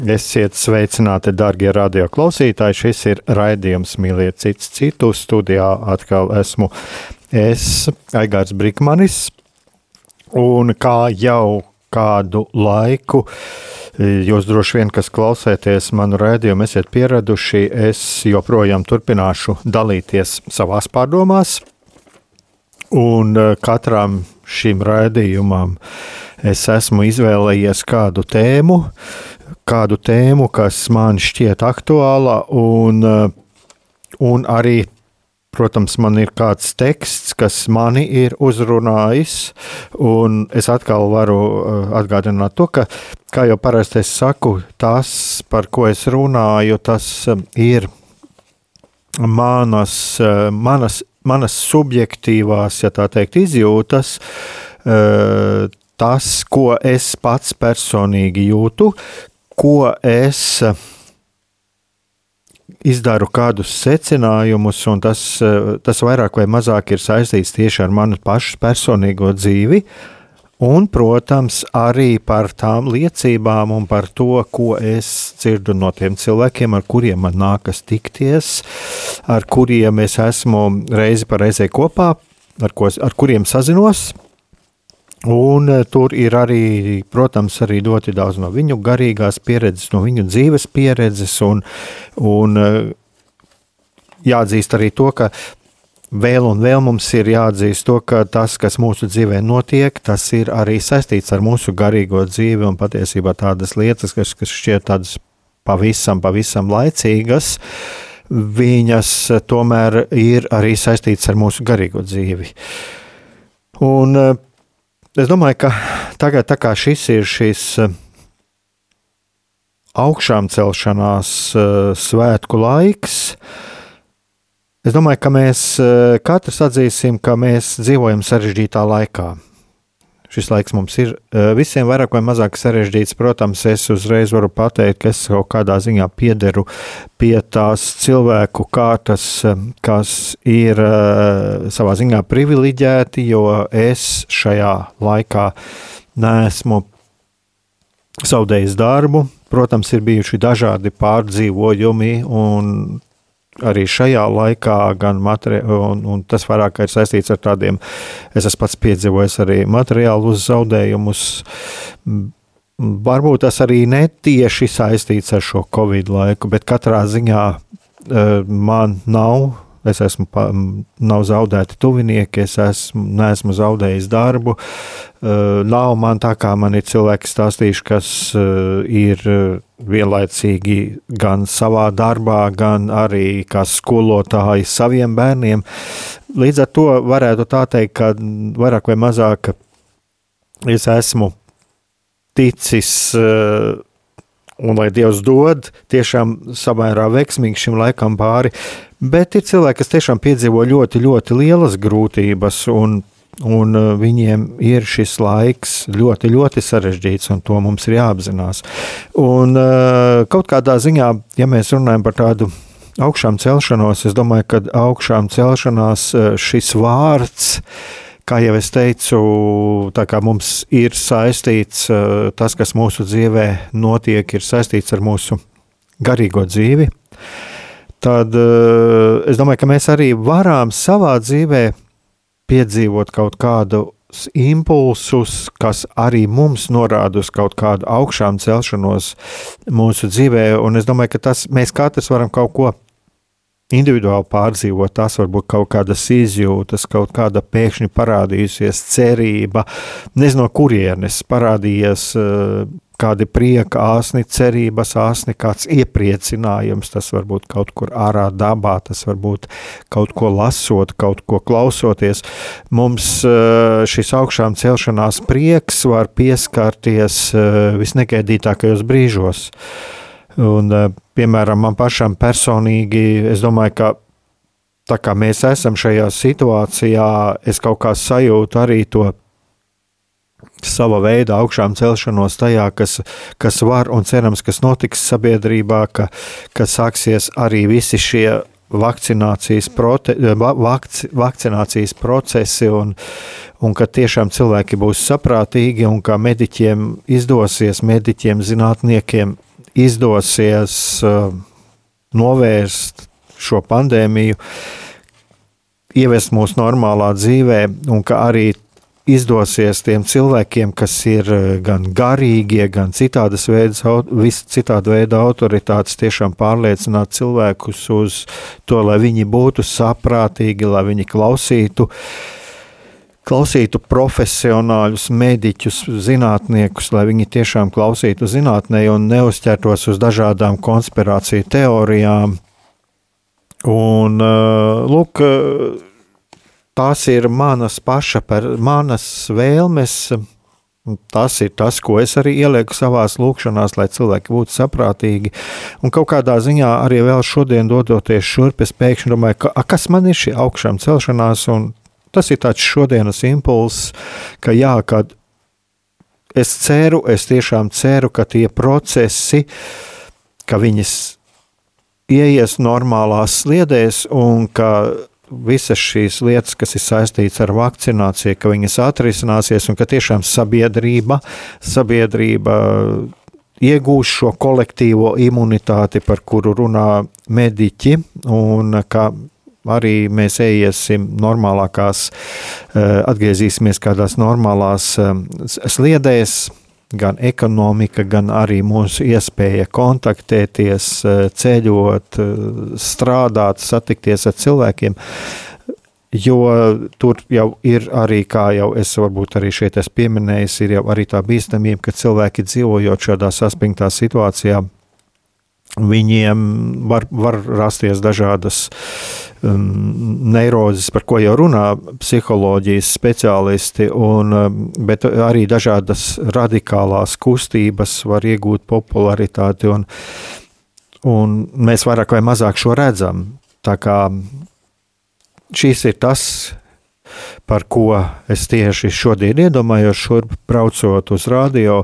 Esiet sveicināti, darbie radioklausītāji. Šis ir raidījums Mīliet cits citu. Studijā atkal esmu es, Aigārs Brikmanis. Un kā jau kādu laiku, jūs droši vien, kas klausēties manu raidījumu, esiet pieraduši, es joprojām turpināšu dalīties savās pārdomās. Un katram šim raidījumam es esmu izvēlējies kādu tēmu, kādu tēmu, kas man šķiet aktuāla, un, un arī, protams, man ir kāds teksts, kas mani ir uzrunājis, un es atkal varu uh, atgādināt to, ka, kā jau parasti es saku, tas, par ko es runāju, tas um, ir manas, manas, manas subjektīvās, ja tā teikt, izjūtas, tas, ko es pats personīgi jūtu, ko es eh, izdaru kādus secinājumus, un tas, eh, tas vairāk vai mazāk ir saistīts tieši ar manu pašu personīgo dzīvi. Un, protams, arī par tām liecībām un par to, ko es dzirdu no tiem cilvēkiem, ar kuriem man nākas tikties, ar kuriem es esmu reizi pa reizē kopā, ar, ko, ar kuriem sazinos. Un eh, tur ir arī, protams, arī ļoti daudz no viņu garīgās pieredzes, no viņu dzīves pieredzes, un, un eh, jāatzīst arī to, ka vēl un vēl mums ir jāatzīst to, ka tas, kas mūsu dzīvē notiek, tas ir arī saistīts ar mūsu garīgo dzīvi, un patiesībā tādas lietas, kas, kas šķiet tādas pavisam, pavisam laicīgas, viņas tomēr ir arī saistītas ar mūsu garīgo dzīvi. Un, uh, Es domāju, ka tagad, kā šis ir šis eh, augšām celšanās eh, svētku laiks, es domāju, ka mēs eh, katrs atzīsim, ka mēs dzīvojam sarežģītā laikā šis laiks mums ir eh, visiem vairāk vai mazāk sarežģīts. Protams, es uzreiz varu pateikt, ka es kaut kādā ziņā piederu pie tās cilvēku kārtas, eh, kas ir eh, savā ziņā privileģēti, jo es šajā laikā neesmu zaudējis darbu. Protams, ir bijuši dažādi pārdzīvojumi, un arī šajā laikā, gan un, un tas vairāk ir saistīts ar tādiem, es esmu pats piedzīvojis arī materiālu zaudējumus. Varbūt tas arī netieši saistīts ar šo covid laiku, bet katrā ziņā eh, man nav Es esmu, nav zaudēti tuvinieki, es esmu, neesmu zaudējis darbu. Nav man tā, kā man ir cilvēki stāstījuši, kas ir vienlaicīgi gan savā darbā, gan arī kā skolotāji saviem bērniem. Līdz ar to varētu tā teikt, ka vairāk vai mazāk es esmu ticis un lai Dievs dod tiešām samērā veiksmīgi šim laikam pāri. Bet ir cilvēki, kas tiešām piedzīvo ļoti, ļoti lielas grūtības, un, un uh, viņiem ir šis laiks ļoti, ļoti sarežģīts, un to mums ir jāapzinās. Un uh, kaut kādā ziņā, ja mēs runājam par tādu augšām celšanos, es domāju, ka augšām celšanās uh, šis vārds kā jau es teicu, mums ir saistīts tas, kas mūsu dzīvē notiek, ir saistīts ar mūsu garīgo dzīvi tad uh, es domāju, ka mēs arī varam savā dzīvē piedzīvot kaut kādu impulsus, kas arī mums norāda uz kaut kādu augšām celšanos mūsu dzīvē. Un es domāju, ka tas mēs katrs varam kaut ko individuāli pārdzīvot. Tas var būt kaut kādas izjūtas, kaut kāda pēkšņi parādījusies cerība, nezinu, no kurienes parādījies kādi prieka āsni, cerības āsni, kāds iepriecinājums. Tas var būt kaut kur ārā dabā, tas var būt kaut ko lasot, kaut ko klausoties. Mums eh, šis augšām celšanās prieks var pieskarties eh, visnegaidītākajos brīžos. Un, eh, piemēram, man pašam personīgi, es domāju, ka tā kā mēs esam šajā situācijā, es kaut kā sajūtu arī to sava veida augšām celšanos tajā, kas, kas var un cerams, kas notiks sabiedrībā, ka, ka sāksies arī visi šie vakcinācijas, prote, vakc, vakcinācijas procesi un, un ka tiešām cilvēki būs saprātīgi un ka mediķiem izdosies, mediķiem, zinātniekiem izdosies uh, novērst šo pandēmiju, ievest mūsu normālā dzīvē un ka arī izdosies tiem cilvēkiem, kas ir eh, gan garīgie, gan citādas veidas, citāda veida autoritātes, tiešām pārliecināt cilvēkus uz to, lai viņi būtu saprātīgi, lai viņi klausītu. Klausītu profesionāļus, mediķus, zinātniekus, lai viņi tiešām klausītu zinātnē un neuzķertos uz dažādām konspirāciju teorijām. Un, uh, lūk, uh, tās ir manas paša, par, manas vēlmes. Tas ir tas, ko es arī ielieku savā lūkšanā, lai cilvēki būtu saprātīgi. Un kaut kādā ziņā arī vēl šodien, dodoties šurp, es pēkšņi domāju, ka, a, kas man ir šī augšām celšanās, tas ir tāds šodienas impulss, ka jā, kad es ceru, es tiešām ceru, ka tie procesi, ka viņas ieies normālās sliedēs un ka visas šīs lietas, kas ir saistītas ar vakcināciju, ka viņas atrisināsies un ka tiešām sabiedrība, sabiedrība iegūs šo kolektīvo imunitāti, par kuru runā mediķi, un ka arī mēs iesim normālākās, eh, atgriezīsimies kādās normālās eh, sliedēs, gan ekonomika, gan arī mūsu iespēja kontaktēties, eh, ceļot, eh, strādāt, satikties ar cilvēkiem. Jo tur jau ir arī, kā jau es varbūt arī šeit esmu pieminējis, ir jau arī tā bīstamība, ka cilvēki dzīvojot šādā saspringtā situācijā, viņiem var, var rasties dažādas um, neirozes, par ko jau runā psiholoģijas speciālisti, un, um, bet arī dažādas radikālās kustības var iegūt popularitāti, un, un mēs vairāk vai mazāk šo redzam. Tā kā šis ir tas, par ko es tieši šodien iedomājos, šurp braucot uz radio,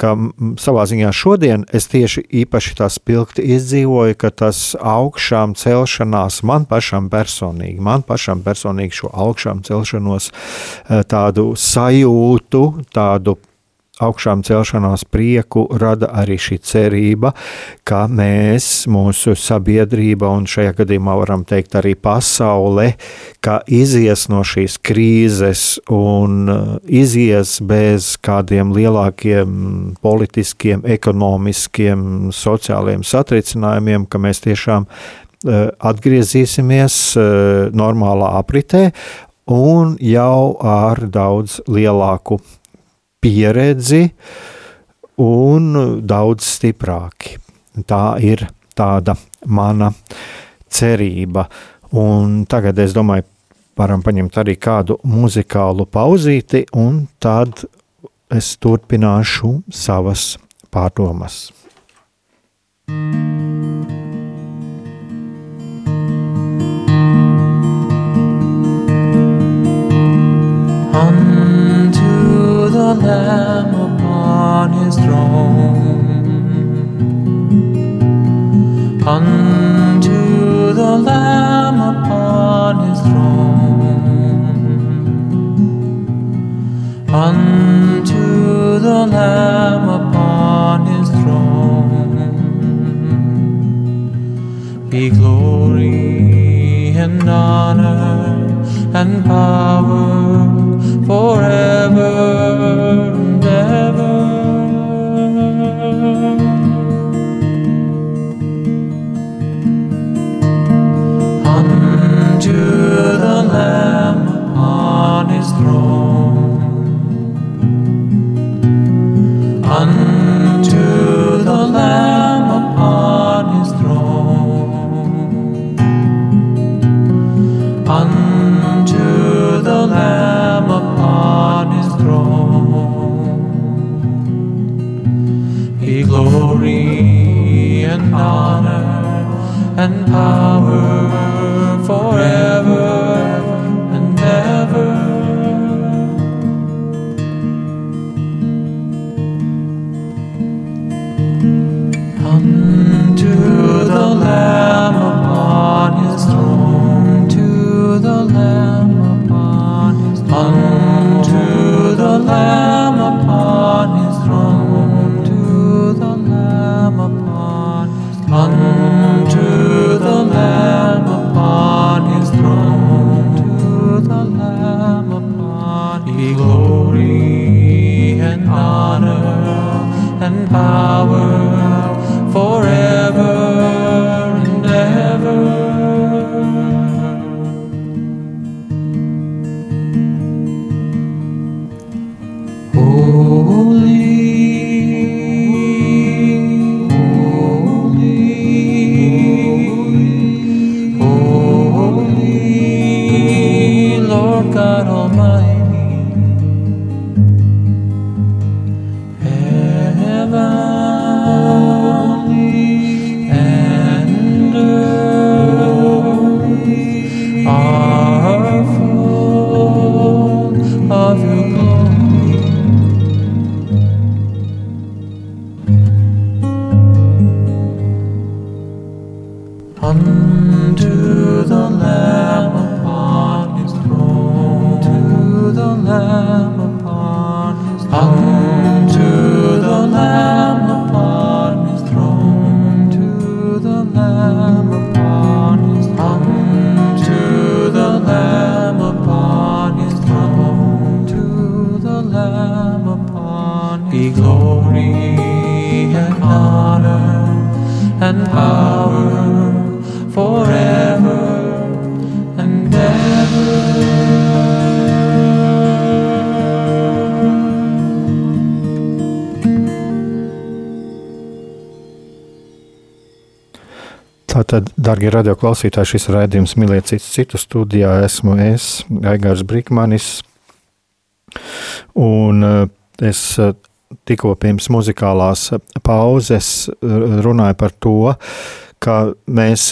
ka savā ziņā šodien es tieši īpaši tā spilgti izdzīvoju, ka tas augšām celšanās man pašam personīgi, man pašam personīgi šo augšām celšanos eh, tādu sajūtu, tādu augšām celšanās prieku rada arī šī cerība, ka mēs, mūsu sabiedrība, un šajā gadījumā varam teikt arī pasaule, ka izies no šīs krīzes un uh, izies bez kādiem lielākiem politiskiem, ekonomiskiem, sociāliem satricinājumiem, ka mēs tiešām uh, atgriezīsimies uh, normālā apritē un jau ar daudz lielāku pieredzi un daudz stiprāki. Tā ir tāda mana cerība. Un tagad es domāju, varam paņemt arī kādu muzikālu pauzīti, un tad es turpināšu savas pārdomas. Unto the Lamb upon his throne. Unto the Lamb upon his throne. Unto the Lamb upon his throne. Be glory and honor and power forever and ever. Unto Darbie radioklausītāji, šis raidījums mīlēt citu studijā. Esmu es, Aigars Brīkmanis. Un eh, es eh, tikko pirms muzikālās pauzes eh, runāju par to, ka mēs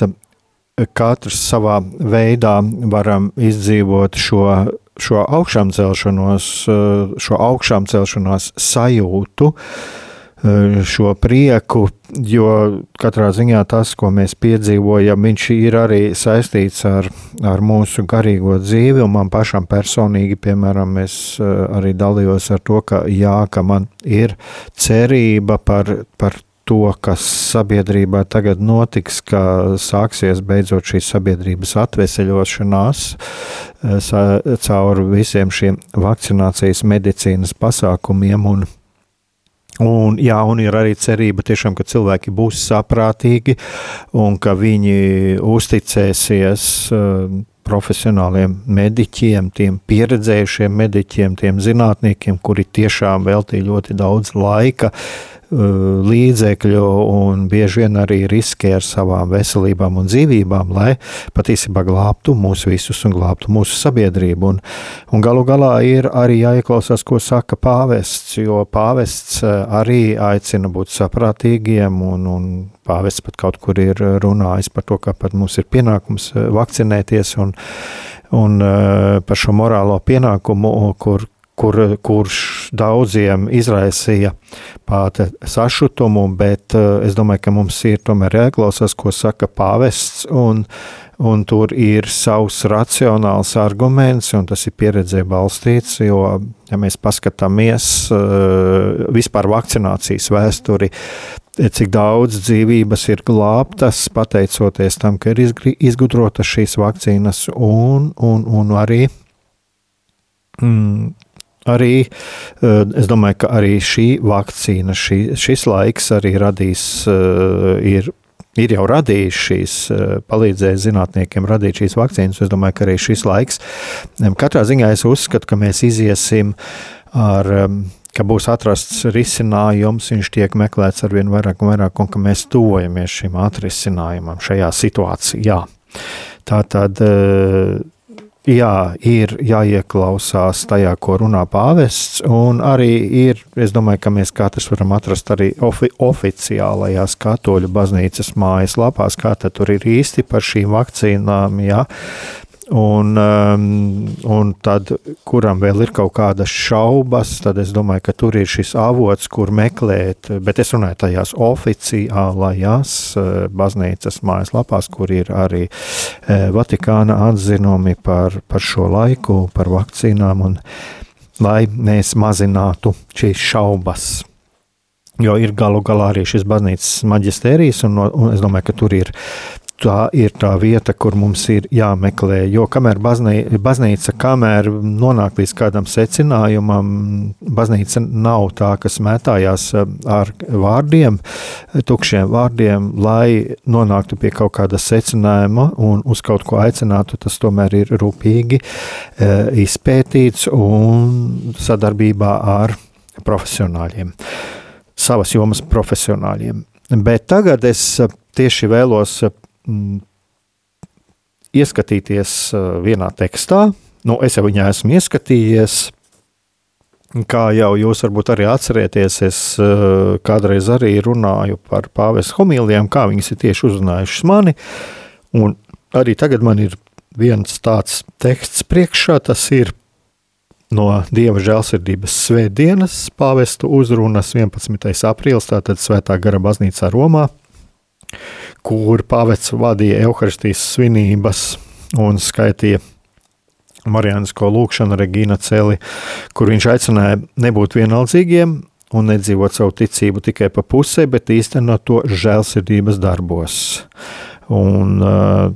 katrs savā veidā varam izdzīvot šo, šo augšām celšanos, šo augšām celšanās sajūtu, šo prieku, jo katrā ziņā tas, ko mēs piedzīvojam, viņš ir arī saistīts ar, ar mūsu garīgo dzīvi, un man pašam personīgi, piemēram, es arī dalījos ar to, ka jā, ka man ir cerība par, par to, kas sabiedrībā tagad notiks, ka sāksies beidzot šī sabiedrības atveseļošanās caur visiem šiem vakcinācijas medicīnas pasākumiem un Un, jā, un ir arī cerība, tiešām, ka cilvēki būs saprātīgi un ka viņi uzticēsies uh, profesionāliem mediķiem, tiem pieredzējušiem mediķiem, tiem zinātniekiem, kuri tiešām veltīja ļoti daudz laika, līdzekļu un bieži vien arī riskē ar savām veselībām un dzīvībām, lai patiesībā glābtu mūs visus un glābtu mūsu sabiedrību. Un, un galu galā ir arī jāieklausās, ko saka pāvests, jo pāvests arī aicina būt saprātīgiem un, un pāvests pat kaut kur ir runājis par to, ka pat mums ir pienākums vakcinēties un, un par šo morālo pienākumu, kur, kur, kurš daudziem izraisīja pāta sašutumu, bet es domāju, ka mums ir tomēr jāklausās, ko saka pāvests, un, un tur ir savs racionāls arguments, un tas ir pieredzē balstīts, jo, ja mēs paskatāmies vispār vakcinācijas vēsturi, cik daudz dzīvības ir glābtas, pateicoties tam, ka ir izgudrotas šīs vakcīnas, un, un, un arī mm, arī eh, es domāju, ka arī šī vakcīna, šī, šis laiks arī radīs, eh, ir, ir jau radījis šīs, eh, palīdzējis zinātniekiem radīt šīs vakcīnas. Es domāju, ka arī šis laiks, katrā ziņā es uzskatu, ka mēs iziesim ar ka būs atrasts risinājums, viņš tiek meklēts ar vien vairāk un vairāk, un ka mēs tuvojamies šim atrisinājumam šajā situācijā. Tā tad jā, ir jāieklausās tajā, ko runā pāvests, un arī ir, es domāju, ka mēs katrs varam atrast arī ofi oficiālajās katoļu baznīcas mājaslapās, kā tur ir īsti par šīm vakcīnām, jā, Un, um, un tad, kuram vēl ir kaut kādas šaubas, tad es domāju, ka tur ir šis avots, kur meklēt. Bet es runāju tajās oficiālajās uh, baznīcas mājaslapās, kur ir arī uh, Vatikāna atzinumi par, par šo laiku, par vakcīnām, un lai mēs mazinātu šīs šaubas. Jo ir galu galā arī šis baznīcas maģistērijas, un, un es domāju, ka tur ir tā ir tā vieta, kur mums ir jāmeklē. Jo kamēr baznīca, baznīca kamēr nonāk līdz kādam secinājumam, baznīca nav tā, kas mētājās eh, ar vārdiem, tukšiem vārdiem, lai nonāktu pie kaut kāda secinājuma un uz kaut ko aicinātu. Tas tomēr ir rūpīgi eh, izpētīts un sadarbībā ar profesionāļiem, savas jomas profesionāļiem. Bet tagad es tieši vēlos mm, ieskatīties uh, vienā tekstā. Nu, es jau viņā esmu ieskatījies. Kā jau jūs varbūt arī atcerieties, es uh, kādreiz arī runāju par pāvis homīlijām, kā viņas ir tieši uzrunājušas mani. Un arī tagad man ir viens tāds teksts priekšā, tas ir no Dieva žēlsirdības svētdienas pāvestu uzrunas 11. aprīlis, tātad Svētā gara baznīcā Romā kur pāvests vadīja evaharistijas svinības un skaitīja Marijānisko lūkšanu Regīna Celi, kur viņš aicināja nebūt vienaldzīgiem un nedzīvot savu ticību tikai pa pusē, bet īstenot to žēlsirdības darbos. Un, uh,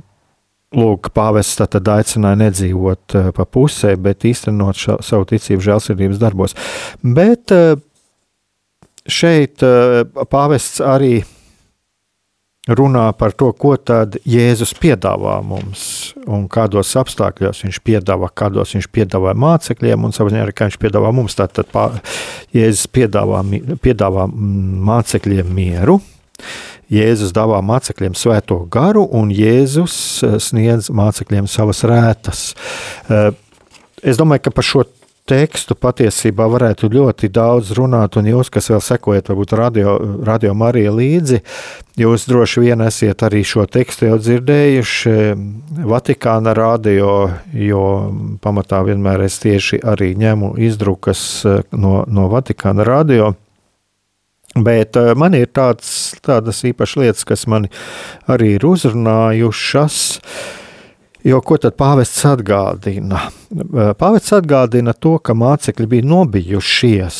Lūk, pāvests tad aicināja nedzīvot uh, pa pusē, bet īstenot ša, savu ticību žēlsirdības darbos. Bet uh, šeit pāvests arī runā par to, ko tad Jēzus piedāvā mums un kādos apstākļos viņš piedāvā, kādos viņš piedāvā mācekļiem un savā ziņā, kā viņš piedāvā mums. Tātad Jēzus piedāvā, piedāvā mācekļiem mieru. Jēzus dāvā mācekļiem svēto garu, un Jēzus eh, sniedz mācekļiem savas rētas. Eh, es domāju, ka par šo tekstu patiesībā varētu ļoti daudz runāt, un jūs, kas vēl sekojat, varbūt radio, radio Marija līdzi, jūs droši vien esat arī šo tekstu jau dzirdējuši Vatikāna radio, jo pamatā vienmēr es tieši arī ņemu izdrukas eh, no, no Vatikāna radio. Bet eh, man ir tāds, tādas īpašas lietas, kas man arī ir uzrunājušas. Uh, Jo ko tad pāvests atgādina? Pāvests atgādina to, ka mācekļi bija nobijušies.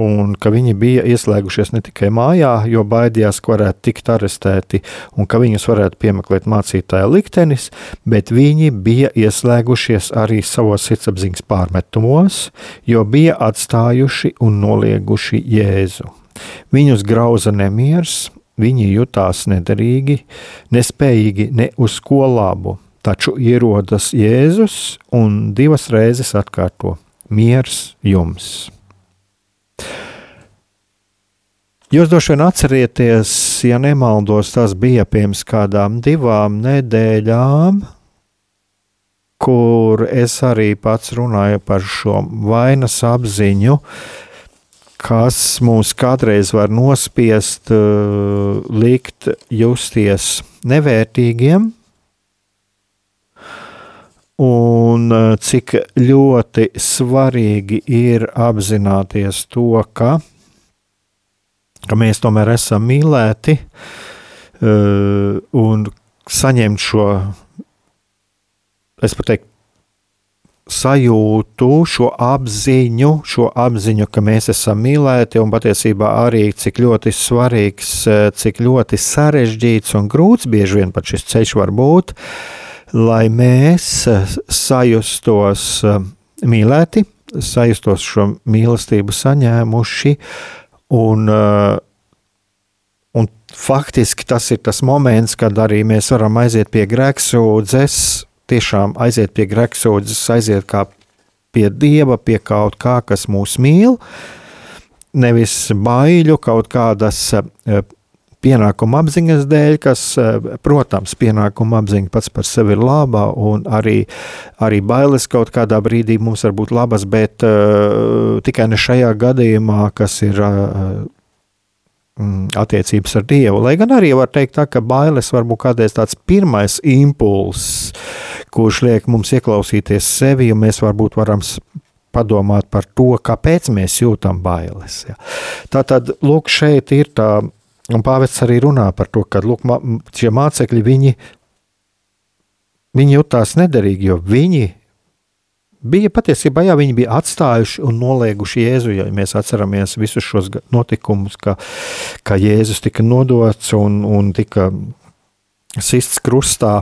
Un ka viņi bija ieslēgušies ne tikai mājā, jo baidījās, ka varētu tikt arestēti un ka viņus varētu piemeklēt mācītāja liktenis, bet viņi bija ieslēgušies arī savos sirdsapziņas pārmetumos, jo bija atstājuši un nolieguši Jēzu. Viņus grauza nemieris, viņi jutās nederīgi, nespējīgi ne uz ko labu, Taču ierodas Jēzus un divas reizes atkārto: Miers jums! Jūs droši vien atcerieties, ja nemaldos, tas bija pirms kādām divām nedēļām, kur es arī pats runāju par šo vainas apziņu, kas mums kādreiz var nospiest, uh, likt justies nevērtīgiem, un eh, cik ļoti svarīgi ir apzināties to, ka, ka mēs tomēr esam mīlēti eh, un saņemt šo, es pat teiktu, sajūtu, šo apziņu, šo apziņu, ka mēs esam mīlēti, un patiesībā arī cik ļoti svarīgs, eh, cik ļoti sarežģīts un grūts bieži vien pat šis ceļš var būt, uh, lai mēs eh, sajustos eh, mīlēti, sajustos šo mīlestību saņēmuši. Un, uh, un faktiski tas ir tas moments, kad arī mēs varam aiziet pie grēksūdzes, tiešām aiziet pie grēksūdzes, aiziet kā pie dieva, pie kaut kā, kas mūs mīl. Nevis baiļu, kaut kādas pienākuma apziņas dēļ, kas, eh, protams, pienākuma apziņa pats par sevi ir laba, un arī, arī bailes kaut kādā brīdī mums var būt labas, bet uh, tikai ne šajā gadījumā, kas ir uh, attiecības ar Dievu. Lai gan arī var teikt, tā, ka bailes var būt kādreiz tāds pirmais impulss, kurš liek mums ieklausīties sevi, un mēs varbūt varam padomāt par to, kāpēc mēs jūtam bailes. Ja. Tā tad, lūk, šeit ir tā Un pāvests arī runā par to, ka lūk, šie mācekļi viņi, viņi jutās nederīgi, jo viņi bija patiesībā, jā, viņi bija atstājuši un nolieguši Jēzu. Ja mēs atceramies visus šos notikumus, ka, ka Jēzus tika nodots un, un tika sists krustā.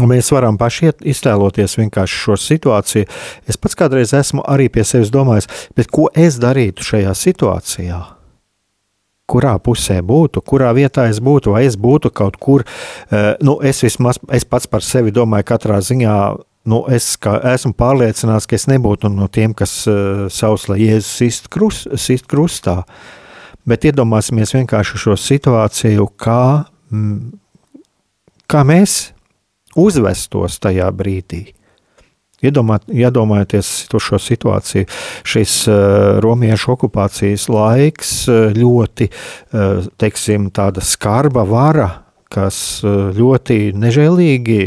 Un mēs varam paši iztēloties vienkārši šo situāciju. Es pats kādreiz esmu arī pie sevis domājis, ko es darītu šajā situācijā kurā pusē būtu, kurā vietā es būtu, vai es būtu kaut kur. Eh, nu, es vismaz es pats par sevi domāju, katrā ziņā. Nu, es kā, esmu pārliecināts, ka es nebūtu no tiem, kas uh, savus lai Jēzus sist, krust, sist krustā. Bet iedomāsimies vienkārši šo situāciju, kā, mm, kā mēs uzvestos tajā brīdī. Iedomāt, iedomājieties to šo situāciju. Šis uh, romiešu okupācijas laiks uh, ļoti, uh, teiksim, tāda skarba vara, kas ļoti nežēlīgi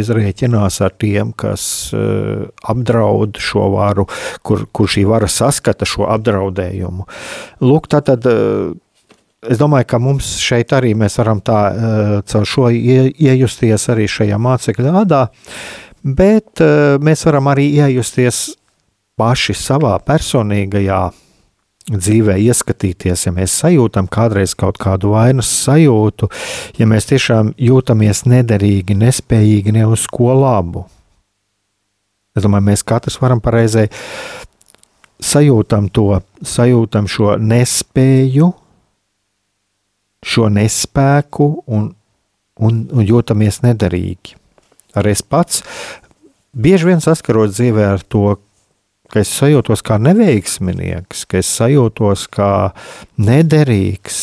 izrēķinās ar tiem, kas apdraud šo varu, kur, kur šī vara saskata šo apdraudējumu. Lūk, tā tad. Es domāju, ka mums šeit arī mēs varam tā caur šo iejusties arī šajā mācekļa ādā, bet uh, mēs varam arī iejusties paši savā personīgajā dzīvē, ieskatīties, ja mēs sajūtam kādreiz kaut kādu vainas sajūtu, ja mēs tiešām jūtamies nederīgi, nespējīgi ne uz ko labu. Es domāju, mēs katrs varam pareizai sajūtam to, sajūtam šo nespēju, šo nespēku un, un, un jūtamies nederīgi. Arī es pats bieži vien saskaros dzīvē ar to, ka es sajūtos kā neveiksminieks, ka es sajūtos kā nederīgs,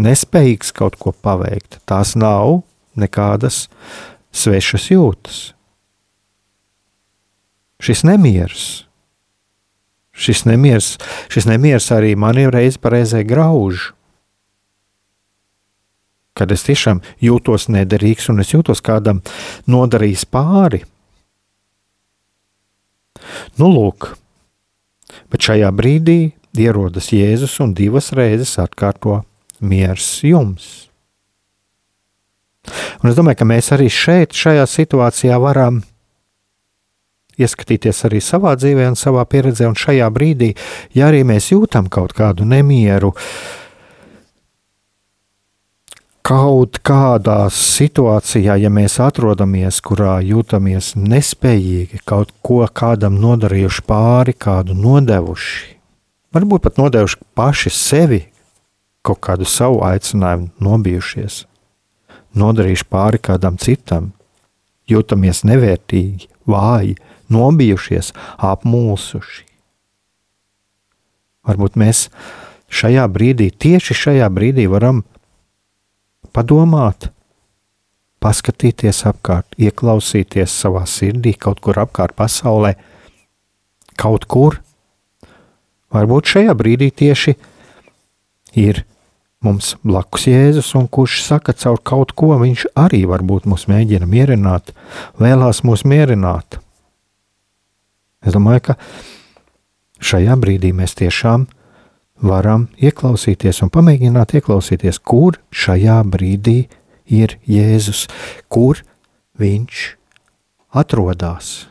nespējīgs kaut ko paveikt. Tās nav nekādas svešas jūtas. Šis nemieris, šis nemieris, šis nemieris arī mani reiz pareizē grauž kad es tiešām jūtos nederīgs un es jūtos kādam nodarījis pāri. Nu, lūk, bet šajā brīdī ierodas Jēzus un divas reizes atkārto miers jums. Un es domāju, ka mēs arī šeit, šajā situācijā, varam ieskatīties arī savā dzīvē un savā pieredzē, un šajā brīdī, ja arī mēs jūtam kaut kādu nemieru, uh, kaut kādā situācijā, ja mēs atrodamies, kurā jūtamies nespējīgi, kaut ko kādam nodarījuši pāri, kādu nodevuši, varbūt pat nodevuši paši sevi, kaut kādu savu aicinājumu, nobijušies, nodarījuši pāri kādam citam, jūtamies nevērtīgi, vāji, nobijušies, apmulsuši. Varbūt mēs šajā brīdī, tieši šajā brīdī, varam padomāt, paskatīties apkārt, ieklausīties savā sirdī, kaut kur apkārt pasaulē, kaut kur. Varbūt šajā brīdī tieši ir mums blakus Jēzus, un kurš saka caur kaut ko, viņš arī varbūt mūs mēģina mierināt, vēlās mūs mierināt. Es domāju, ka šajā brīdī mēs tiešām varam ieklausīties un pamēģināt ieklausīties, kur šajā brīdī ir Jēzus, kur viņš atrodas.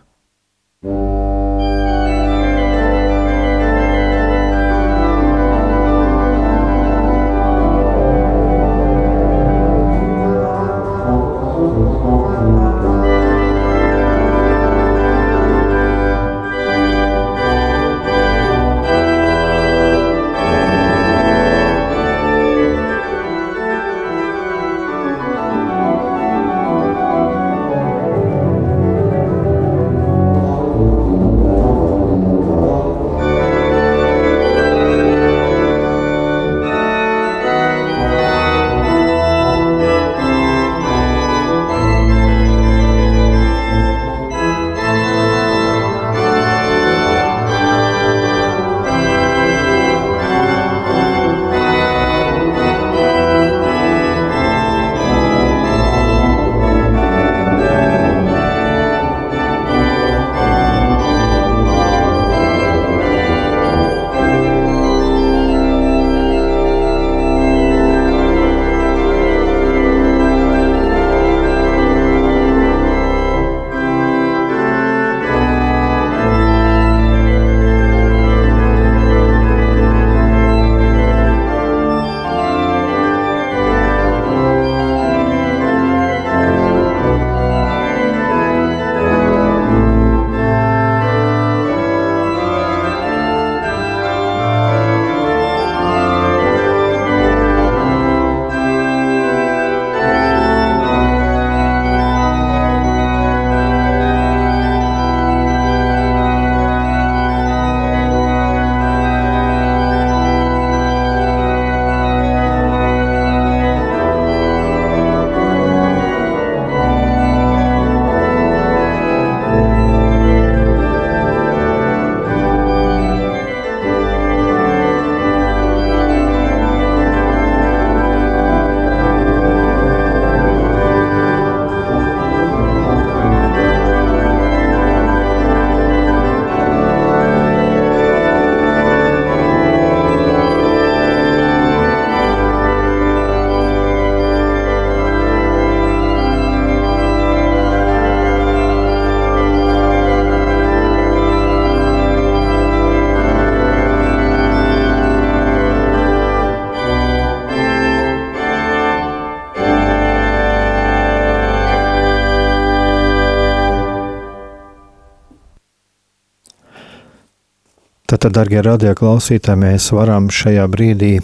Tad, darbie radioklausītāji, mēs varam šajā brīdī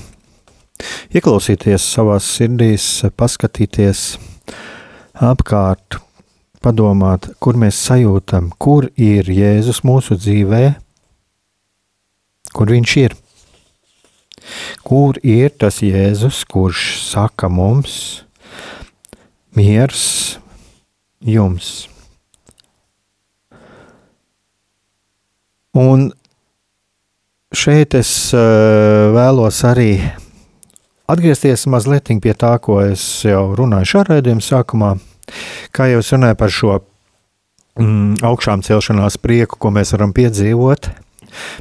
ieklausīties savā sirdīs, paskatīties apkārt, padomāt, kur mēs sajūtam, kur ir Jēzus mūsu dzīvē, kur viņš ir. Kur ir tas Jēzus, kurš saka mums, miers jums? Un šeit es uh, vēlos arī atgriezties mazliet pie tā, ko es jau runāju šā raidījuma sākumā. Kā jau es runāju par šo mm, augšām celšanās prieku, ko mēs varam piedzīvot.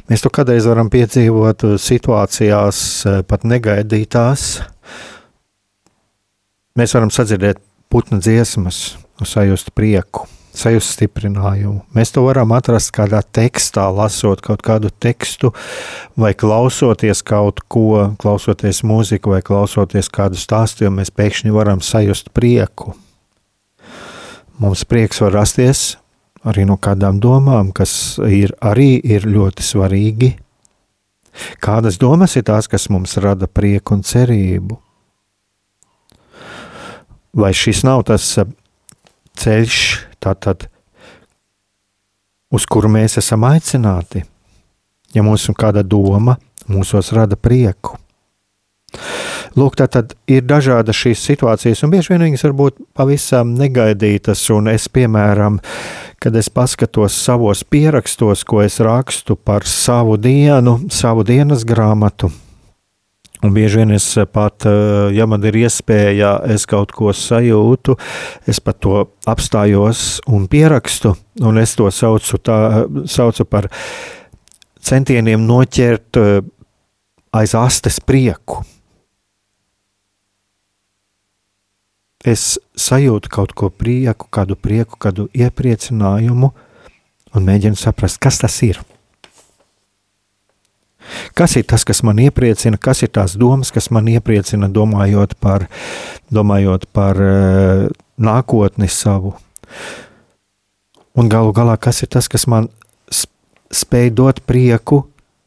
Mēs to kādreiz varam piedzīvot situācijās, eh, pat negaidītās. Mēs varam sadzirdēt putnu dziesmas un sajust prieku sajust stiprinājumu. Mēs to varam atrast kādā tekstā, lasot kaut kādu tekstu, vai klausoties kaut ko, klausoties mūziku, vai klausoties kādu stāstījumu, mēs pēkšņi varam sajust prieku. Mums prieks var rasties arī no kādām domām, kas ir arī ir ļoti svarīgi. Kādas domas ir tās, kas mums rada prieku un cerību? Vai šis nav tas ceļš, tātad, uz kuru mēs esam aicināti, ja ir kāda doma, mūsos rada prieku. Lūk, tā tad ir dažādas šīs situācijas, un bieži vien viņas var būt pavisam negaidītas. Un es, piemēram, kad es paskatos savos pierakstos, ko es rakstu par savu dienu, savu dienas grāmatu, Un bieži vien es pat, eh, ja man ir iespēja, es kaut ko sajūtu, es pat to apstājos un pierakstu, un es to saucu, tā, saucu par centieniem noķert eh, aiz astes prieku. Es sajūtu kaut ko prieku, kādu prieku, kādu iepriecinājumu, un mēģinu saprast, kas tas ir. Kas ir tas, kas man iepriecina, kas ir tās domas, kas man iepriecina, domājot par, domājot par uh, nākotni savu. Un galu galā, kas ir tas, kas man spēj dot prieku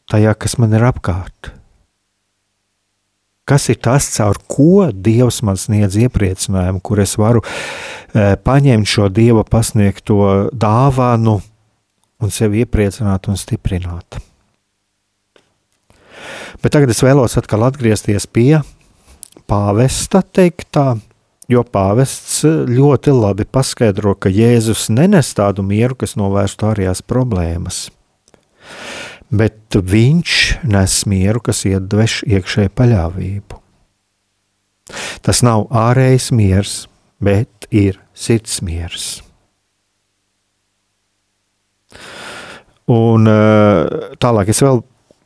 tajā, kas man ir apkārt? Kas ir tas, caur ko Dievs man sniedz iepriecinājumu, kur es varu e, paņemt šo Dieva pasniegto dāvānu un sevi iepriecināt un stiprināt? Bet tagad es vēlos atkal atgriezties pie pāvesta teiktā, jo pāvests ļoti labi paskaidro, ka Jēzus nenes tādu mieru, kas novērstu ārējās problēmas. Bet viņš nes mieru, kas iedveš iekšēju paļāvību. Tas nav ārējs miers, bet ir sirds miers. Un eh, tālāk es vēl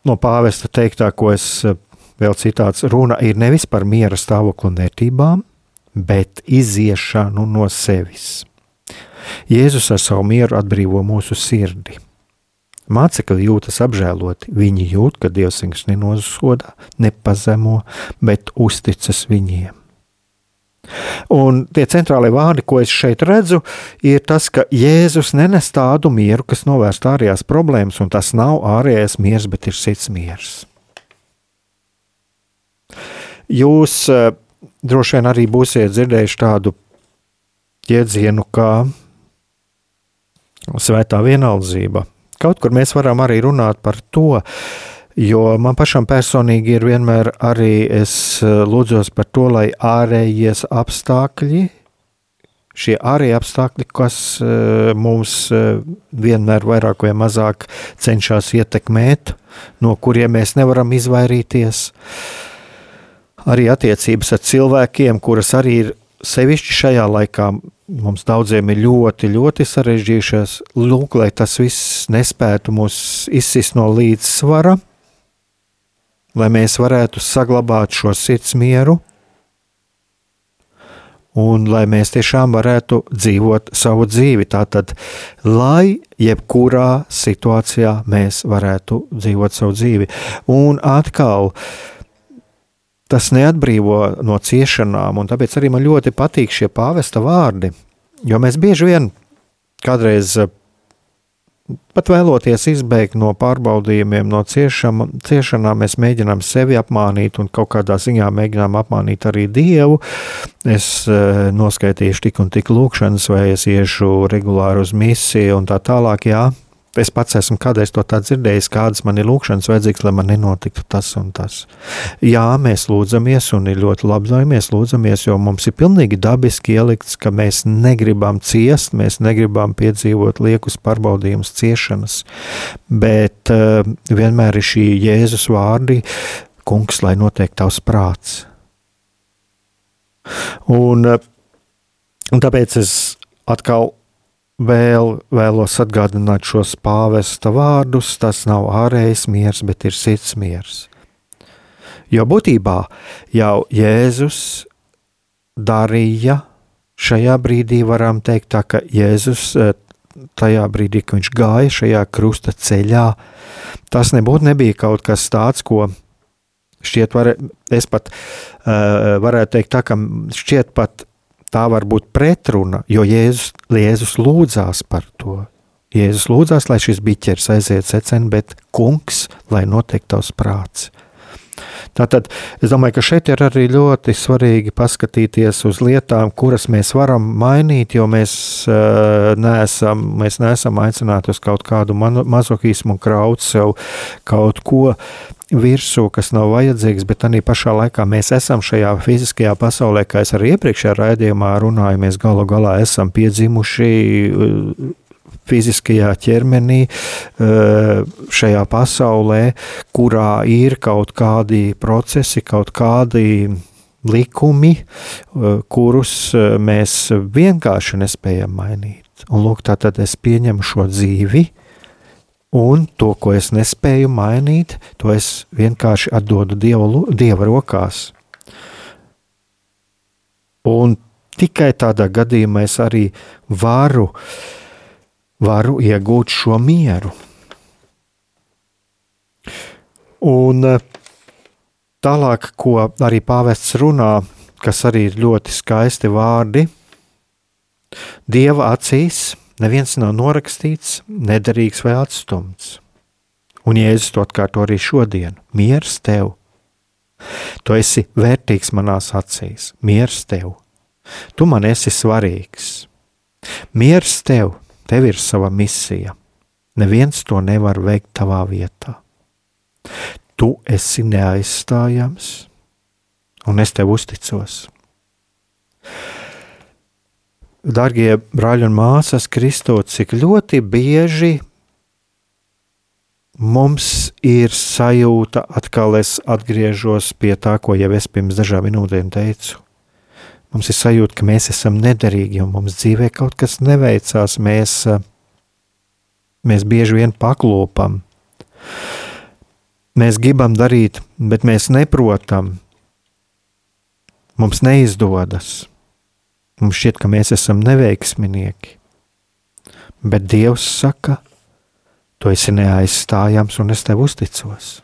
no pāvesta teiktā, ko es eh, vēl citāts, runa ir nevis par miera stāvokli un vērtībām, bet iziešanu no sevis. Jēzus ar savu mieru atbrīvo mūsu sirdi. Mācekļi jūtas apžēloti. Viņi jūt, ka Dievs viņus nenosoda, nepazemo, bet uzticas viņiem. Un tie centrālie vārdi, ko es šeit redzu, ir tas, ka Jēzus nenes tādu mieru, kas novērst ārējās problēmas, un tas nav ārējais miers, bet ir sirds miers. Jūs uh, droši vien arī būsiet dzirdējuši tādu jēdzienu kā svētā vienaldzība. Kaut kur mēs varam arī runāt par to, Jo man pašam personīgi ir vienmēr arī es eh, lūdzos par to, lai ārējie apstākļi, šie ārējie apstākļi, kas eh, mums eh, vienmēr vairāk vai mazāk cenšas ietekmēt, no kuriem mēs nevaram izvairīties, arī attiecības ar cilvēkiem, kuras arī ir sevišķi šajā laikā mums daudziem ir ļoti, ļoti sarežģījušās. Lūk, lai tas viss nespētu mūs izsist no līdzsvara lai mēs varētu saglabāt šo sirds mieru un lai mēs tiešām varētu dzīvot savu dzīvi. Tātad, lai jebkurā situācijā mēs varētu dzīvot savu dzīvi. Un atkal, tas neatbrīvo no ciešanām, un tāpēc arī man ļoti patīk šie pāvesta vārdi, jo mēs bieži vien kādreiz pat vēloties izbēgt no pārbaudījumiem, no ciešam, ciešanām, mēs mēģinām sevi apmānīt un kaut kādā ziņā mēģinām apmānīt arī Dievu. Es uh, noskaitīšu tik un tik lūkšanas, vai es iešu regulāri uz misiju un tā tālāk. Jā, Es pats esmu kādreiz to tā dzirdējis, kādas man ir lūkšanas vajadzīgas, lai man nenotiktu tas un tas. Jā, mēs lūdzamies, un ir ļoti labi, lai mēs lūdzamies, jo mums ir pilnīgi dabiski ielikts, ka mēs negribam ciest, mēs negribam piedzīvot liekus pārbaudījumus, ciešanas. Bet uh, vienmēr ir šī Jēzus vārdi, kungs, lai notiek tavs prāts. Un, uh, un tāpēc es atkal Vēl vēlos atgādināt šos pāvesta vārdus. Tas nav ārējais miers, bet ir sirds miers. Jo būtībā jau Jēzus darīja šajā brīdī, varam teikt, tā, ka Jēzus eh, tajā brīdī, kad viņš gāja šajā krusta ceļā, tas nebūtu nebija kaut kas tāds, ko šķiet, var, es pat uh, varētu teikt, tā, ka šķiet pat tā var būt pretruna, jo Jēzus, Jēzus lūdzās par to. Jēzus lūdzās, lai šis biķers aiziet secen, bet kungs, lai notiek tavs prāts. Tātad es domāju, ka šeit ir arī ļoti svarīgi paskatīties uz lietām, kuras mēs varam mainīt, jo mēs, uh, neesam, mēs neesam aicināti uz kaut kādu mazohismu un kraut sev kaut ko virsū, kas nav vajadzīgs, bet arī pašā laikā mēs esam šajā fiziskajā pasaulē, kā es arī iepriekšējā raidījumā runāju, mēs galu galā esam piedzimuši uh, fiziskajā ķermenī, uh, šajā pasaulē, kurā ir kaut kādi procesi, kaut kādi likumi, uh, kurus mēs vienkārši nespējam mainīt. Un lūk, tā tad es pieņemu šo dzīvi, Un to, ko es nespēju mainīt, to es vienkārši atdodu Dievu, Dieva rokās. Un tikai tādā gadījumā es arī varu, varu iegūt šo mieru. Un eh, tālāk, ko arī pāvests runā, kas arī ir ļoti skaisti vārdi, Dieva acīs neviens nav norakstīts, nederīgs vai atstumts. Un Jēzus to atkārto arī šodien. Mieres tev! Tu esi vērtīgs manās acīs, mieres tev! Tu man esi svarīgs! Mieres tev! Tev ir sava misija! Neviens to nevar veikt tavā vietā. Tu esi neaizstājams, un es tev uzticos. Darbie brāļi un māsas, Kristo, cik ļoti bieži mums ir sajūta, atkal es atgriežos pie tā, ko jau es pirms dažām minūtēm teicu. Mums ir sajūta, ka mēs esam nederīgi un mums dzīvē kaut kas neveicās. Mēs, mēs bieži vien paklopam. Mēs gribam darīt, bet mēs neprotam. Mums neizdodas. Mums šķiet, ka mēs esam neveiksminieki. Bet Dievs saka, tu esi neaizstājams un es tev uzticos.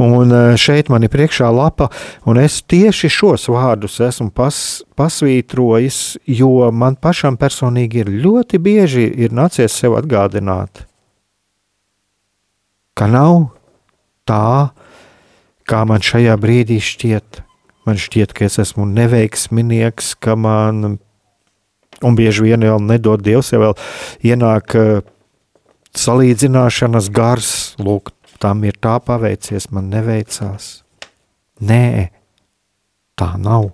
Un e, šeit man ir priekšā lapa, un es tieši šos vārdus esmu pas, pasvītrojis, jo man pašam personīgi ir ļoti bieži ir nācies sev atgādināt, ka nav tā, kā man šajā brīdī šķiet. Man šķiet, ka es esmu neveiksminieks, ka man, un bieži vien jau nedod Dievs, ja vēl ienāk uh, salīdzināšanas gars, lūk, tam ir tā paveicies, man neveicās. Nē, tā nav.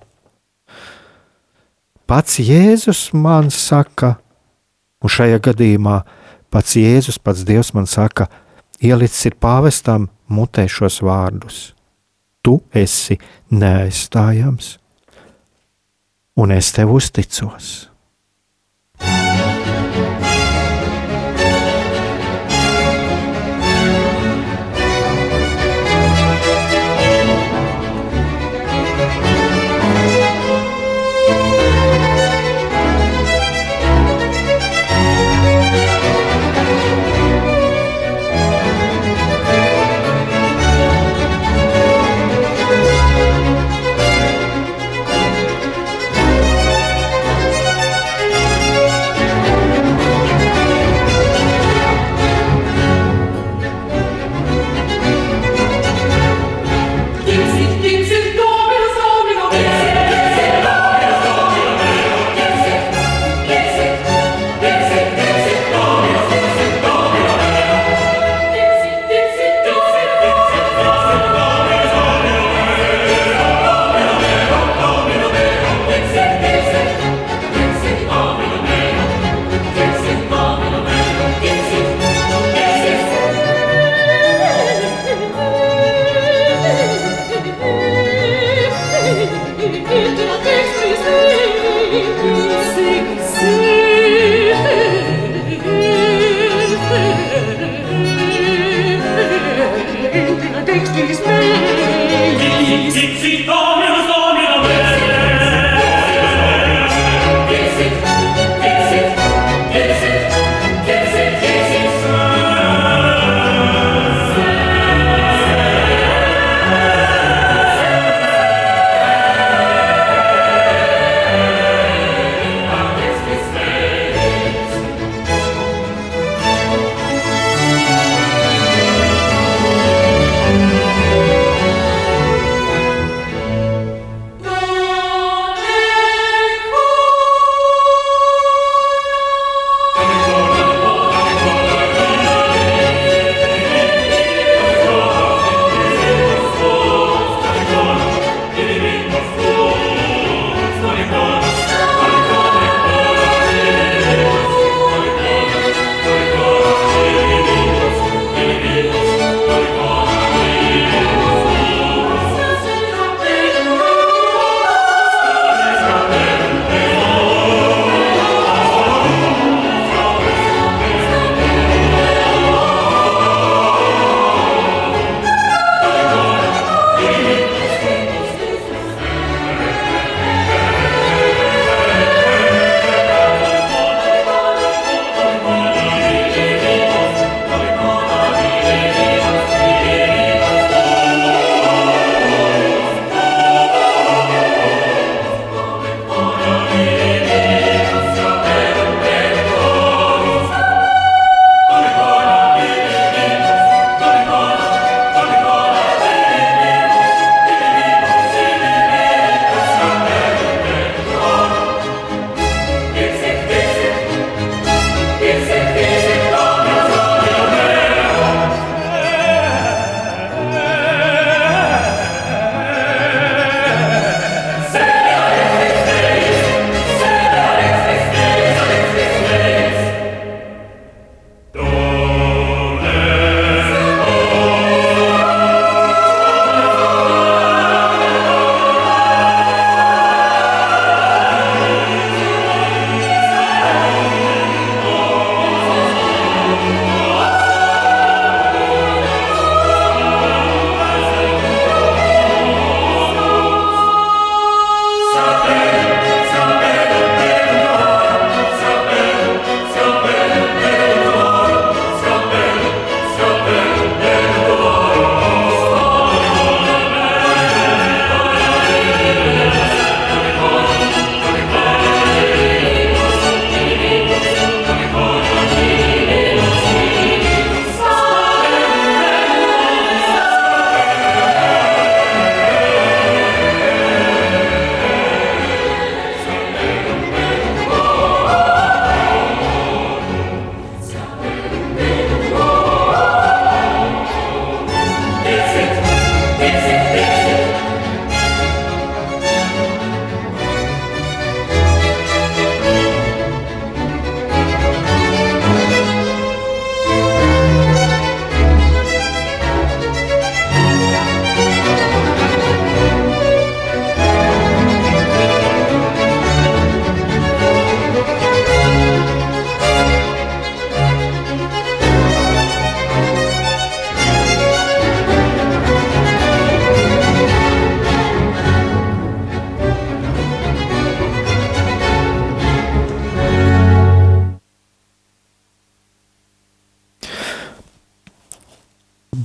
Pats Jēzus man saka, un šajā gadījumā pats Jēzus, pats Dievs man saka, ielicis ir pāvestam mutē šos vārdus tu esi neaizstājams, un es tev uzticos.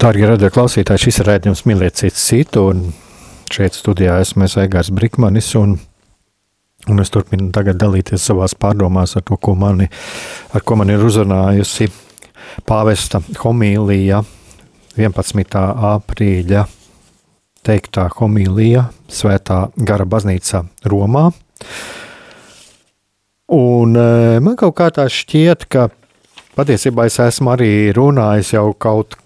Darbie radio klausītāji, šis ir rādījums mīlēt citu citu, šeit studijā esmu es Aigārs Brikmanis, un, un es turpinu tagad dalīties savās pārdomās ar to, ko mani, ar ko man ir uzrunājusi pāvesta homīlija 11. aprīļa teiktā homīlija Svētā gara baznīcā Romā. Un e, man kaut kā tā šķiet, ka patiesībā es esmu arī runājis jau kaut,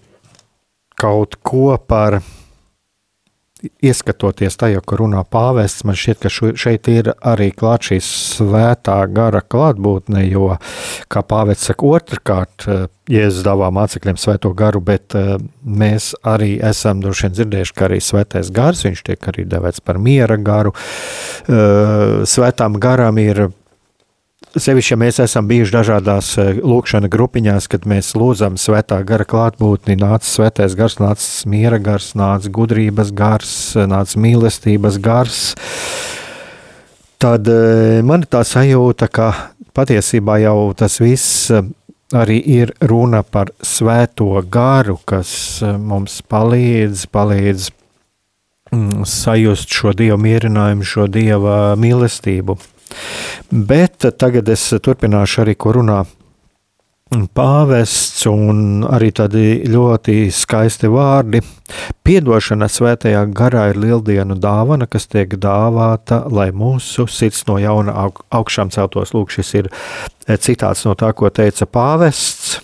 kaut ko par ieskatoties tajā, ko runā pāvests, man šķiet, ka šeit ir arī klāt šī svētā gara klātbūtne, jo, kā pāvests saka, otrkārt, e, Jēzus dāvā mācekļiem svēto garu, bet uh, mēs arī esam droši vien dzirdējuši, ka arī svētais gars, viņš tiek arī devēts par miera garu. Uh, svētām garam ir Sevišķi, ja mēs esam bijuši dažādās lūkšanas grupiņās, kad mēs lūdzam svētā gara klātbūtni, nāca svētais gars, nāca miera gars, nāca gudrības gars, nāca mīlestības gars. Tad man ir tā sajūta, ka patiesībā jau tas viss arī ir runa par svēto garu, kas eh, mums palīdz, palīdz mm, sajust šo dievu mierinājumu, šo dieva mīlestību. Bet tagad es turpināšu arī, ko runā pāvests un arī tādi ļoti skaisti vārdi. Piedošana svētajā garā ir lieldienu dāvana, kas tiek dāvāta, lai mūsu sirds no jauna aug, augšām celtos. Lūk, šis ir e, citāts no tā, ko teica pāvests.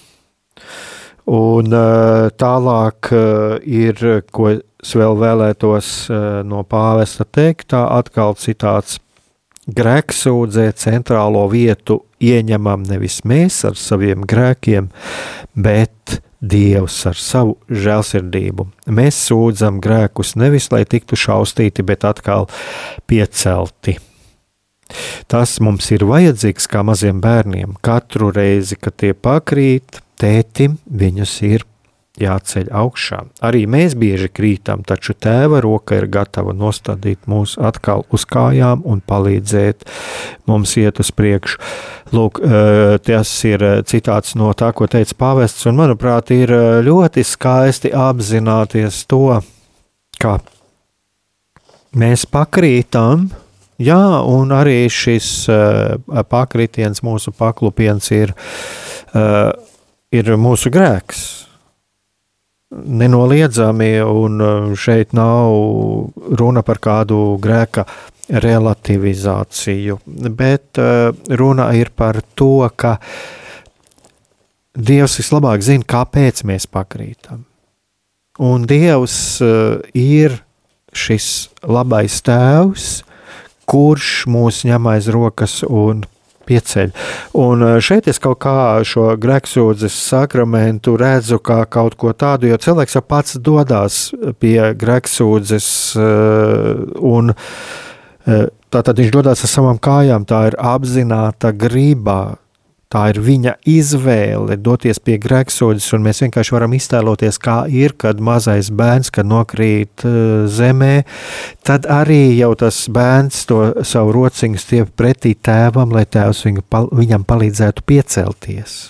Un e, tālāk e, ir, ko es vēl vēlētos no pāvesta teikt, tā atkal citāts grēksūdzē centrālo vietu ieņemam nevis mēs ar saviem grēkiem, bet Dievs ar savu žēlsirdību. Mēs sūdzam grēkus nevis lai tiktu šaustīti, bet atkal piecelti. Tas mums ir vajadzīgs kā maziem bērniem. Katru reizi, kad tie pakrīt, tētim viņus ir jāceļ augšā. Arī mēs bieži krītam, taču tēva roka ir gatava nostādīt mūs atkal uz kājām un palīdzēt mums iet uz priekšu. Lūk, eh, tas ir eh, citāts no tā, ko teica pāvests, un manuprāt, ir eh, ļoti skaisti apzināties to, ka mēs pakrītam, jā, un arī šis pakritiens, mūsu paklupiens ir, ir mūsu grēks nenoliedzami, un uh, šeit nav runa par kādu grēka relativizāciju, bet uh, runa ir par to, ka Dievs vislabāk zina, kāpēc mēs pakrītam. Un Dievs uh, ir šis labais tēvs, kurš mūs ņem aiz rokas un pieceļ. Un eh, šeit es kaut kā šo grēksūdzes sakramentu redzu kā kaut ko tādu, jo cilvēks jau pats dodas pie grēksūdzes eh, un eh, tātad viņš dodas ar savām kājām, tā ir apzināta grība Tā ir viņa izvēle doties pie grēksodas, un mēs vienkārši varam iztēloties, kā ir, kad mazais bērns, kad nokrīt uh, zemē, tad arī jau tas bērns to savu rociņu stiep pretī tēvam, lai tēvs viņu, viņam palīdzētu piecelties.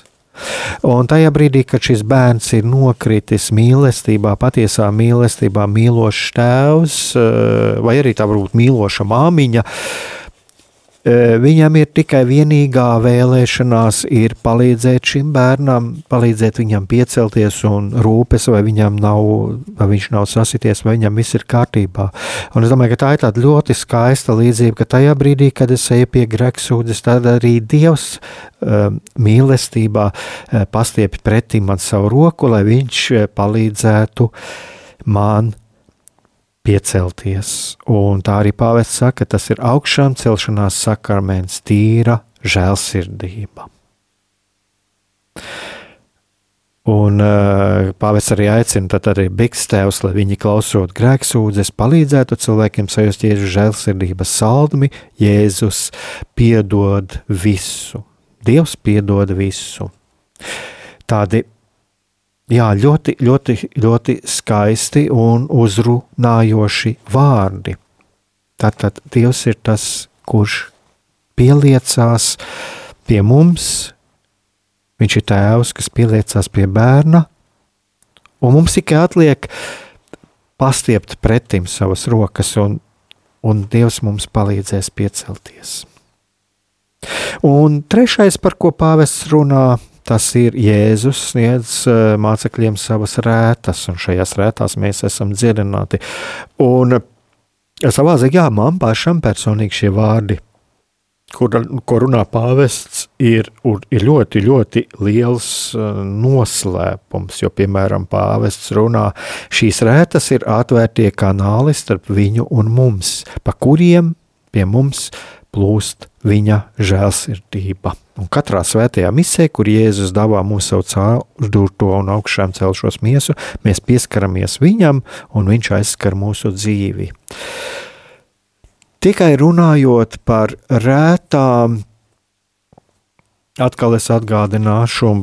Un tajā brīdī, kad šis bērns ir nokritis mīlestībā, patiesā mīlestībā, mīlošs tēvs, uh, vai arī tā varbūt mīloša māmiņa, uh, Viņam ir tikai vienīgā vēlēšanās ir palīdzēt šim bērnam, palīdzēt viņam piecelties un rūpes, vai viņam nav, vai viņš nav sasities, vai viņam viss ir kārtībā. Un es domāju, ka tā ir tāda ļoti skaista līdzība, ka tajā brīdī, kad es eju pie greksūdzes, tad arī Dievs uh, mīlestībā uh, pastiepj pretī man savu roku, lai viņš palīdzētu man piecelties. Un tā arī pāvests saka, tas ir augšām celšanās sakraments, tīra žēlsirdība. Un uh, pāvests arī aicina, arī Bikstēvs, lai viņi klausot grēksūdzes, palīdzētu cilvēkiem sajust Jēzus žēlsirdības saldmi, Jēzus piedod visu. Dievs piedod visu. Tādi Jā, ļoti, ļoti, ļoti skaisti un uzrunājoši vārdi. Tātad Dievs ir tas, kurš pieliecās pie mums. Viņš ir tēvs, kas pieliecās pie bērna, Un mums tikai atliek pastiept pretim savas rokas, un, un Dievs mums palīdzēs piecelties. Un trešais, par ko pāvests runā, tas ir Jēzus sniedz eh, mācekļiem savas rētas, un šajās rētās mēs esam dziedināti. Un savā ziņā man pašam personīgi šie vārdi kur, ko runā pāvests, ir, ir ļoti, ļoti liels uh, noslēpums. Jo, piemēram, pāvests runā, šīs rētas ir atvērtie kanāli starp viņu un mums, pa kuriem pie mums plūst viņa žēlsirdība. Un katrā svētajā misē, kur Jēzus dāvā mums savu caurdurto un augšām celšos miesu, mēs pieskaramies viņam, un viņš aizskar mūsu dzīvi. Tikai runājot par rētām, atkal es atgādināšu,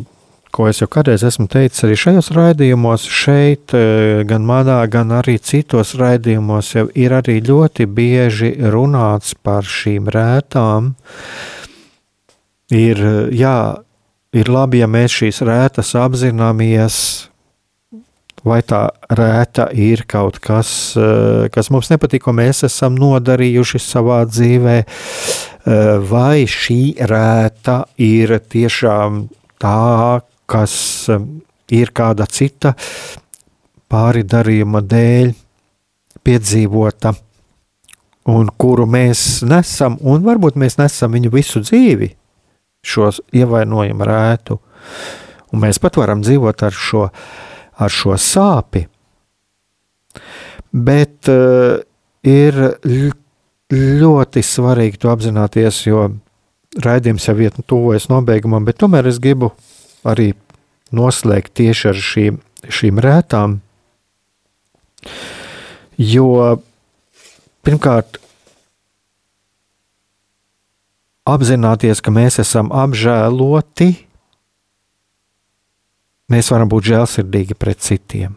ko es jau kādreiz esmu teicis arī šajos raidījumos, šeit, e, gan manā, gan arī citos raidījumos, jau ir arī ļoti bieži runāts par šīm rētām. Ir, jā, ir labi, ja mēs šīs rētas apzināmies, vai tā rēta ir kaut kas, eh, kas mums nepatīk, ko mēs esam nodarījuši savā dzīvē, vai šī rēta ir tiešām tā, kas eh, ir kāda cita pāri darījuma dēļ piedzīvota, un kuru mēs nesam, un varbūt mēs nesam viņu visu dzīvi, šo ievainojumu rētu, un mēs pat varam dzīvot ar šo ar šo sāpi. Bet uh, ir ļoti svarīgi to apzināties, jo raidījums jau iet tuvojas nobeigumam, bet tomēr es gribu arī noslēgt tieši ar šīm, šīm rētām. Jo pirmkārt, apzināties, ka mēs esam apžēloti Mēs varam būt žēlsirdīgi pret citiem.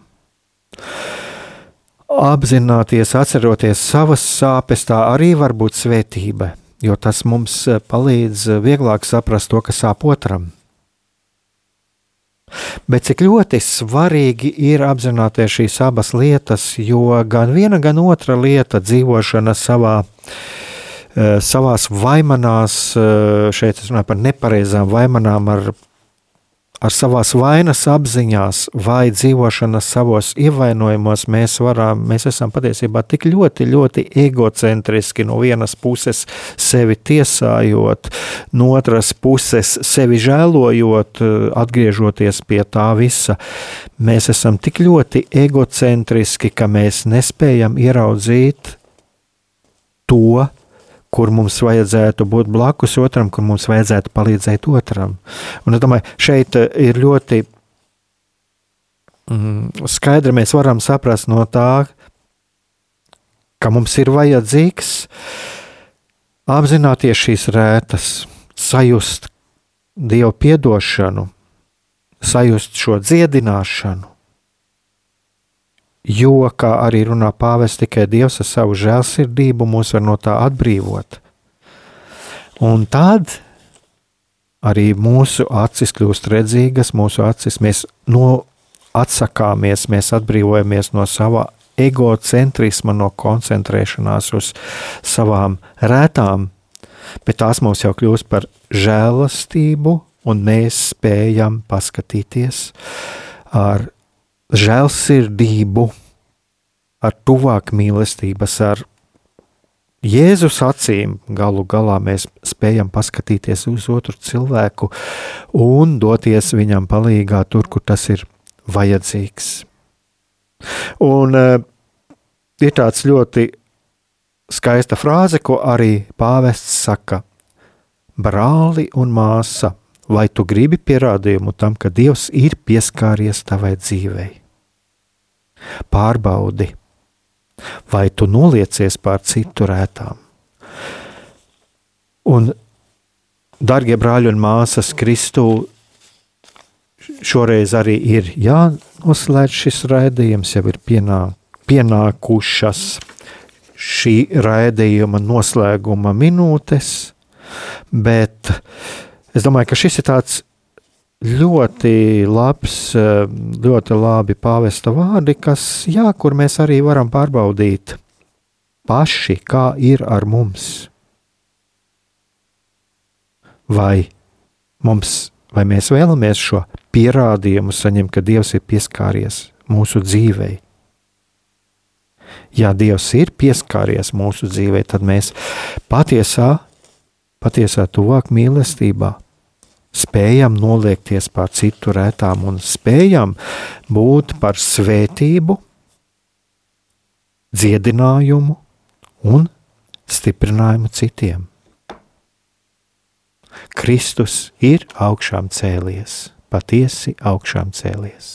Apzināties, atceroties savas sāpes, tā arī var būt svētība, jo tas mums palīdz vieglāk saprast to, kas sāp otram. Bet cik ļoti svarīgi ir apzināties šīs abas lietas, jo gan viena, gan otra lieta dzīvošana savā eh, savās vaimanās, šeit es runāju par nepareizām vaimanām, ar ar savās vainas apziņās vai dzīvošanas savos ievainojumos mēs varam, mēs esam patiesībā tik ļoti, ļoti egocentriski no vienas puses sevi tiesājot, no otras puses sevi žēlojot, atgriežoties pie tā visa. Mēs esam tik ļoti egocentriski, ka mēs nespējam ieraudzīt to, kur mums vajadzētu būt blakus otram, kur mums vajadzētu palīdzēt otram. Un es domāju, šeit eh, ir ļoti mm, skaidri mēs varam saprast no tā, ka mums ir vajadzīgs apzināties šīs rētas, sajust Dievu piedošanu, sajust šo dziedināšanu, Jo, kā arī runā pāvests, tikai Dievs ar savu žēlsirdību mūs var no tā atbrīvot. Un tad arī mūsu acis kļūst redzīgas, mūsu acis mēs no atsakāmies, mēs atbrīvojamies no sava egocentrisma, no koncentrēšanās uz savām rētām, bet tās mums jau kļūst par žēlastību, un mēs spējam paskatīties ar žēlsirdību, ar tuvāk mīlestības, ar Jēzus acīm galu galā mēs spējam paskatīties uz otru cilvēku un doties viņam palīgā tur, kur tas ir vajadzīgs. Un uh, ir tāds ļoti skaista frāze, ko arī pāvests saka: brāli un māsa, vai tu gribi pierādījumu tam, ka Dievs ir pieskāries tavai dzīvei? Pārbaudi, vai tu noliecies pār citu rētām. Un, darbie brāļi un māsas, Kristū, šoreiz arī ir jānoslēdz šis raidījums, jau ir pienā, pienākušas šī raidījuma noslēguma minūtes, bet es domāju, ka šis ir tāds ļoti labs, eh, ļoti labi pāvesta vārdi, kas, jā, kur mēs arī varam pārbaudīt paši, kā ir ar mums. Vai, mums, vai mēs vēlamies šo pierādījumu saņemt, ka Dievs ir pieskāries mūsu dzīvei? Ja Dievs ir pieskāries mūsu dzīvei, tad mēs patiesā, patiesā tuvāk mīlestībā spējam noliekties pār citu rētām un spējam būt par svētību, dziedinājumu un stiprinājumu citiem. Kristus ir augšām cēlies, patiesi augšām cēlies.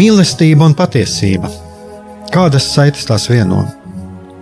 Mīlestība un patiesība. Kādas saites tās vieno?